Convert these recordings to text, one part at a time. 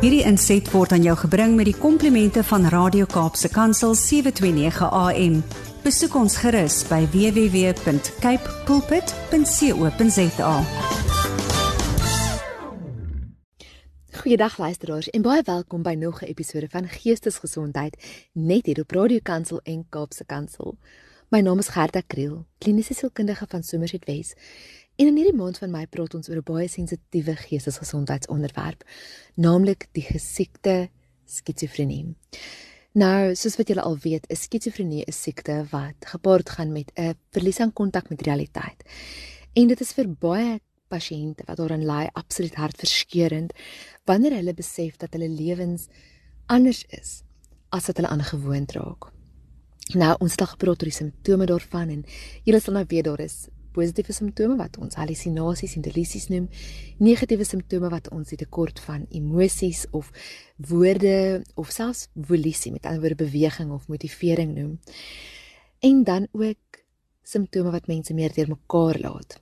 Hierdie inset word aan jou gebring met die komplimente van Radio Kaapse Kansel 729 AM. Besoek ons gerus by www.cape pulpit.co.za. Goeiedag luisteraars en baie welkom by nog 'n episode van Geestesgesondheid net hier op Radio Kansel en Kaapse Kansel. My naam is Gerda Kriel, kliniese sielkundige van Somerset Wes. En in hierdie maand van my praat ons oor 'n baie sensitiewe geestesgesondheidsonderwerp, naamlik die gesiekte skizofrenie. Nou, soos wat julle al weet, is skizofrenie 'n siekte wat gepaard gaan met 'n verlies aan kontak met realiteit. En dit is vir baie pasiënte wat daarin ly absoluut hartverskeurende wanneer hulle besef dat hulle lewens anders is as wat hulle aangewoond raak. Nou, ons het al gepraat oor die simptome daarvan en julle sal nou weet daar is positiewe simptome wat ons hallusinasies en delusies noem, negatiewe simptome wat ons die tekort van emosies of woorde of selfs volisie met ander woorde beweging of motivering noem. En dan ook simptome wat mense meer deur mekaar laat.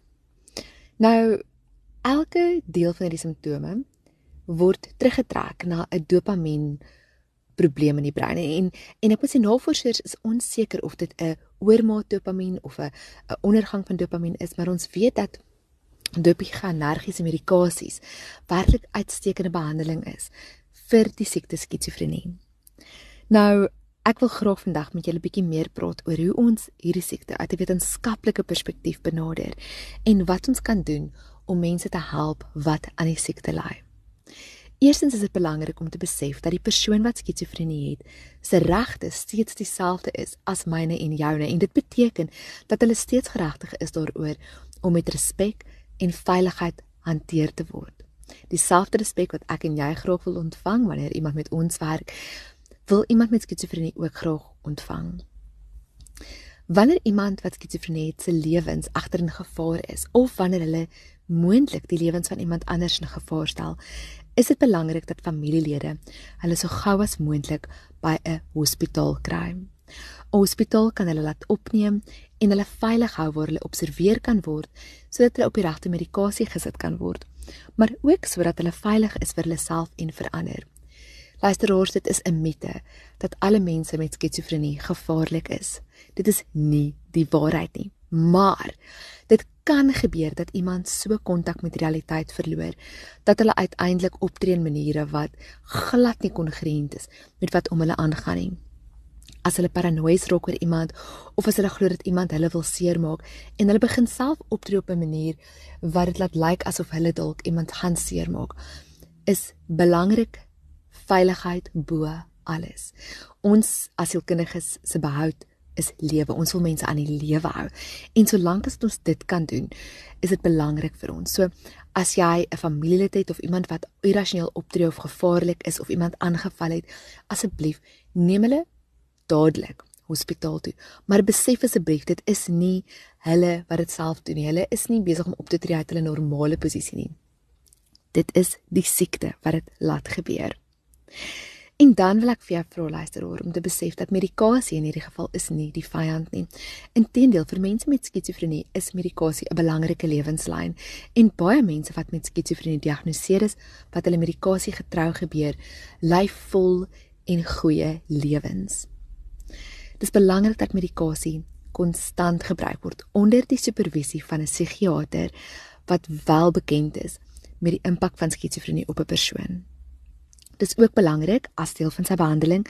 Nou elke deel van hierdie simptome word teruggetrek na 'n dopamien probleem in die brein en en ek moet sê navorsers is onseker of dit 'n oormaat dopamien of 'n 'n ondergang van dopamien is, maar ons weet dat dopinergiese medikasies werklik uitstekende behandeling is vir die siekte skizofrenie. Nou, ek wil graag vandag met julle 'n bietjie meer praat oor hoe ons hierdie siekte uit 'n wetenskaplike perspektief benader en wat ons kan doen om mense te help wat aan die siekte ly. Eerstens is dit belangrik om te besef dat die persoon wat skizofrenie het, se regte steeds dieselfde is as myne en joune en dit beteken dat hulle steeds geregtig is daaroor om met respek en veiligheid hanteer te word. Dieselfde respek wat ek en jy graag wil ontvang wanneer iemand met ons werk, wil iemand met skizofrenie ook graag ontvang. Wanneer iemand wat skizofrenie het se lewens agter in gevaar is of wanneer hulle moontlik die lewens van iemand anders in gevaar stel, is dit belangrik dat familielede hulle so gou as moontlik by 'n hospitaal kry. 'n Hospitaal kan hulle laat opneem en hulle veilig hou waar hulle observeer kan word sodat hulle op die regte medikasie gesit kan word, maar ook sodat hulle veilig is vir hulle self en vir ander. Luisteraars, dit is 'n mite dat alle mense met skizofrenie gevaarlik is. Dit is nie die waarheid nie. Maar dit kan gebeur dat iemand so kontak met realiteit verloor dat hulle uiteindelik optree in maniere wat glad nie kongruent is met wat om hulle aangaan nie. As hulle paranoïes raak oor iemand of as hulle glo dat iemand hulle wil seermaak en hulle begin self optree op 'n manier wat dit laat lyk asof hulle dalk iemand gaan seermaak, is belangrik veiligheid bo alles. Ons as sielkundiges se behoud is lewe. Ons wil mense aan die lewe hou. En solank as ons dit kan doen, is dit belangrik vir ons. So as jy 'n familielid het of iemand wat irrasioneel optree of gevaarlik is of iemand aangeval het, asseblief neem hulle dadelik hospitaal toe. Maar besef asseblief, dit is nie hulle wat dit self doen nie. Hulle is nie besig om op te tree uit hulle normale posisie nie. Dit is die siekte wat dit laat gebeur. En dan wil ek vir jou vra luister oor om te besef dat medikasie in hierdie geval is nie die vyand nie. Inteendeel vir mense met skizofrenie is medikasie 'n belangrike lewenslyn en baie mense wat met skizofrenie gediagnoseer is, wat hulle medikasie getrou gebeur, lei vol en goeie lewens. Dit is belangrik dat medikasie konstant gebruik word onder die supervisie van 'n psigiater wat wel bekend is met die impak van skizofrenie op 'n persoon. Dis ook belangrik as deel van sy behandeling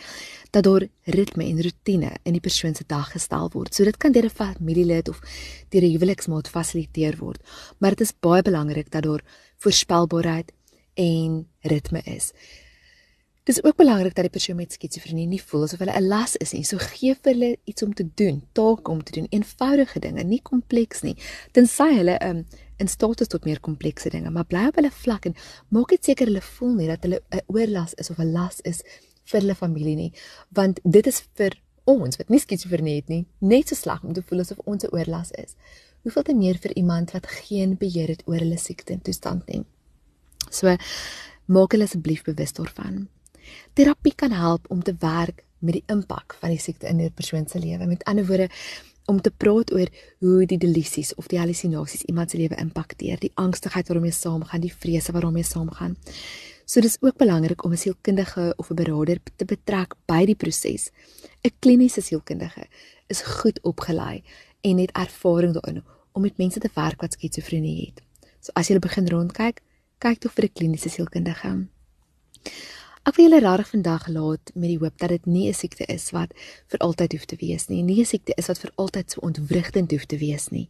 dat daar ritme en rotine in die persoon se dag gestel word. So dit kan deur 'n familielid of deur 'n huweliksmaat fasiliteer word, maar dit is baie belangrik dat daar voorspelbaarheid en ritme is. Dit is ook belangrik dat die persoon met skizofrenie nie voel asof hulle 'n las is nie. So gee vir hulle iets om te doen, take om te doen, eenvoudige dinge, nie kompleks nie. Tensy hulle 'n um, in staat is tot meer komplekse dinge, maar bly op hulle vlak en maak dit seker hulle voel nie dat hulle 'n oorlas is of 'n las is vir hulle familie nie, want dit is vir ons wat nie skizofrenie het nie, net so sleg om te voel asof ons 'n oorlas is. Hoeveel te meer vir iemand wat geen beheer het oor hulle siekte en toestand nie. So maak hulle asseblief bewus daarvan. Terapie kan help om te werk met die impak van die siekte in 'n persoon se lewe. Met ander woorde, om te praat oor hoe die delusies of die hallusinasies iemand se lewe impakteer, die angstigheid waarmee saamgaan, die vrese waarmee saamgaan. So dis ook belangrik om 'n sielkundige of 'n beraader te betrek by die proses. 'n Kliniese sielkundige is goed opgelei en het ervaring daarin om met mense te werk wat skizofrenie het. So as jy begin rondkyk, kyk tog vir 'n kliniese sielkundige. Ek wil julle regtig vandag laat met die hoop dat dit nie 'n siekte is wat vir altyd hoef te wees nie. Nie 'n siekte is wat vir altyd so ontwrigtend hoef te wees nie,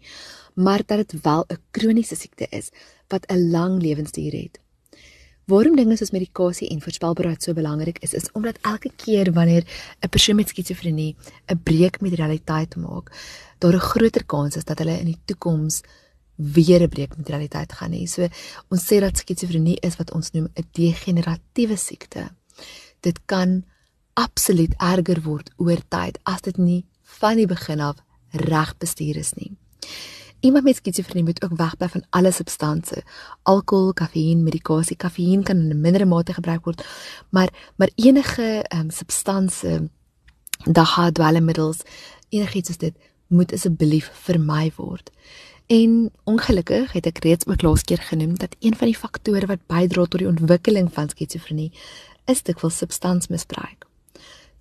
maar dat dit wel 'n kroniese siekte is wat 'n lang lewensduur het. Waarom dinge soos medikasie en voorspelbaarheid so belangrik is, is omdat elke keer wanneer 'n persoon met skizofrenie 'n breek met realiteit maak, daar 'n groter kans is dat hulle in die toekoms weer 'n breek met realiteit gaan hê. So ons sê dat skizofrenie is wat ons noem 'n degeneratiewe siekte. Dit kan absoluut erger word oor tyd as dit nie van die begin af reg bestuur is nie. Iemand met skizofrenie moet ook wegbly van alle substansies. Alkohol, kafeïen, medikasie. Kafeïen kan in 'n mindere mate gebruik word, maar maar enige um, substansie, dagga dwelmmiddels, enigiets soos dit moet asseblief vermy word. En ongelukkig het ek reeds ook laas keer genoem dat een van die faktore wat bydra tot die ontwikkeling van skizofrenie is dikwels substansmisbruik.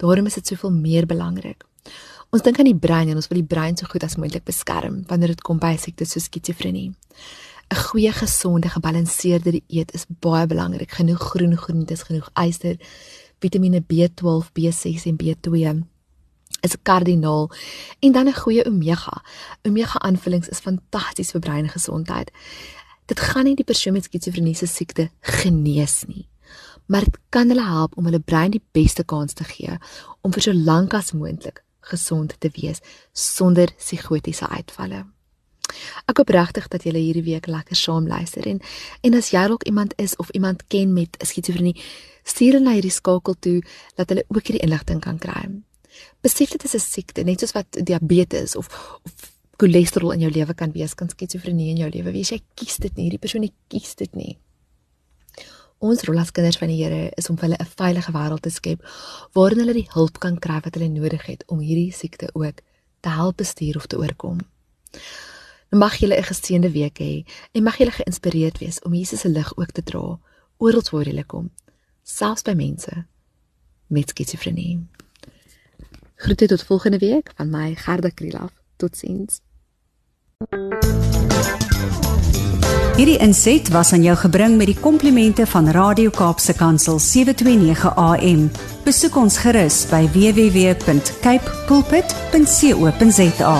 Daarom is dit soveel meer belangrik. Ons dink aan die brein en ons wil die brein so goed as moontlik beskerm wanneer dit kom by siektes soos skizofrenie. 'n Goeie, gesonde, gebalanseerde dieet is baie belangrik. Genoeg groen groentes, genoeg yster, Vitamiene B12, B6 en B2 is kardinaal en dan 'n goeie omega. Omega aanvullings is fantasties vir breingesondheid. Dit gaan nie die persoon met skizofrenie se siekte genees nie, maar dit kan hulle help om hulle brein die beste kans te gee om vir so lank as moontlik gesond te wees sonder psigotiese uitvalle. Ek hoop regtig dat julle hierdie week lekker saam luister en en as jy dalk iemand is of iemand ken met skizofrenie, stuur hulle na hierdie skakel toe dat hulle ook hierdie inligting kan kry besef dit is 'n siekte, net soos wat diabetes of of cholesterol in jou lewe kan wees, kan skizofrenie in jou lewe wees. Jy kies dit nie, hierdie persoon nie kies dit nie. Ons rol as kinders van die Here is om vir hulle 'n veilige wêreld te skep waarin hulle die hulp kan kry wat hulle nodig het om hierdie siekte ook te help bestuur of te oorkom. Nou mag julle 'n geseënde week hê en mag julle geïnspireerd wees om Jesus se lig ook te dra oral waar julle kom, selfs by mense met skizofrenie. Groete tot volgende week van my Gerda Krielaf. Totsiens. Hierdie inset was aan jou gebring met die komplimente van Radio Kaapse Kansel 729 AM. Besoek ons gerus by www.cape pulpit.co.za.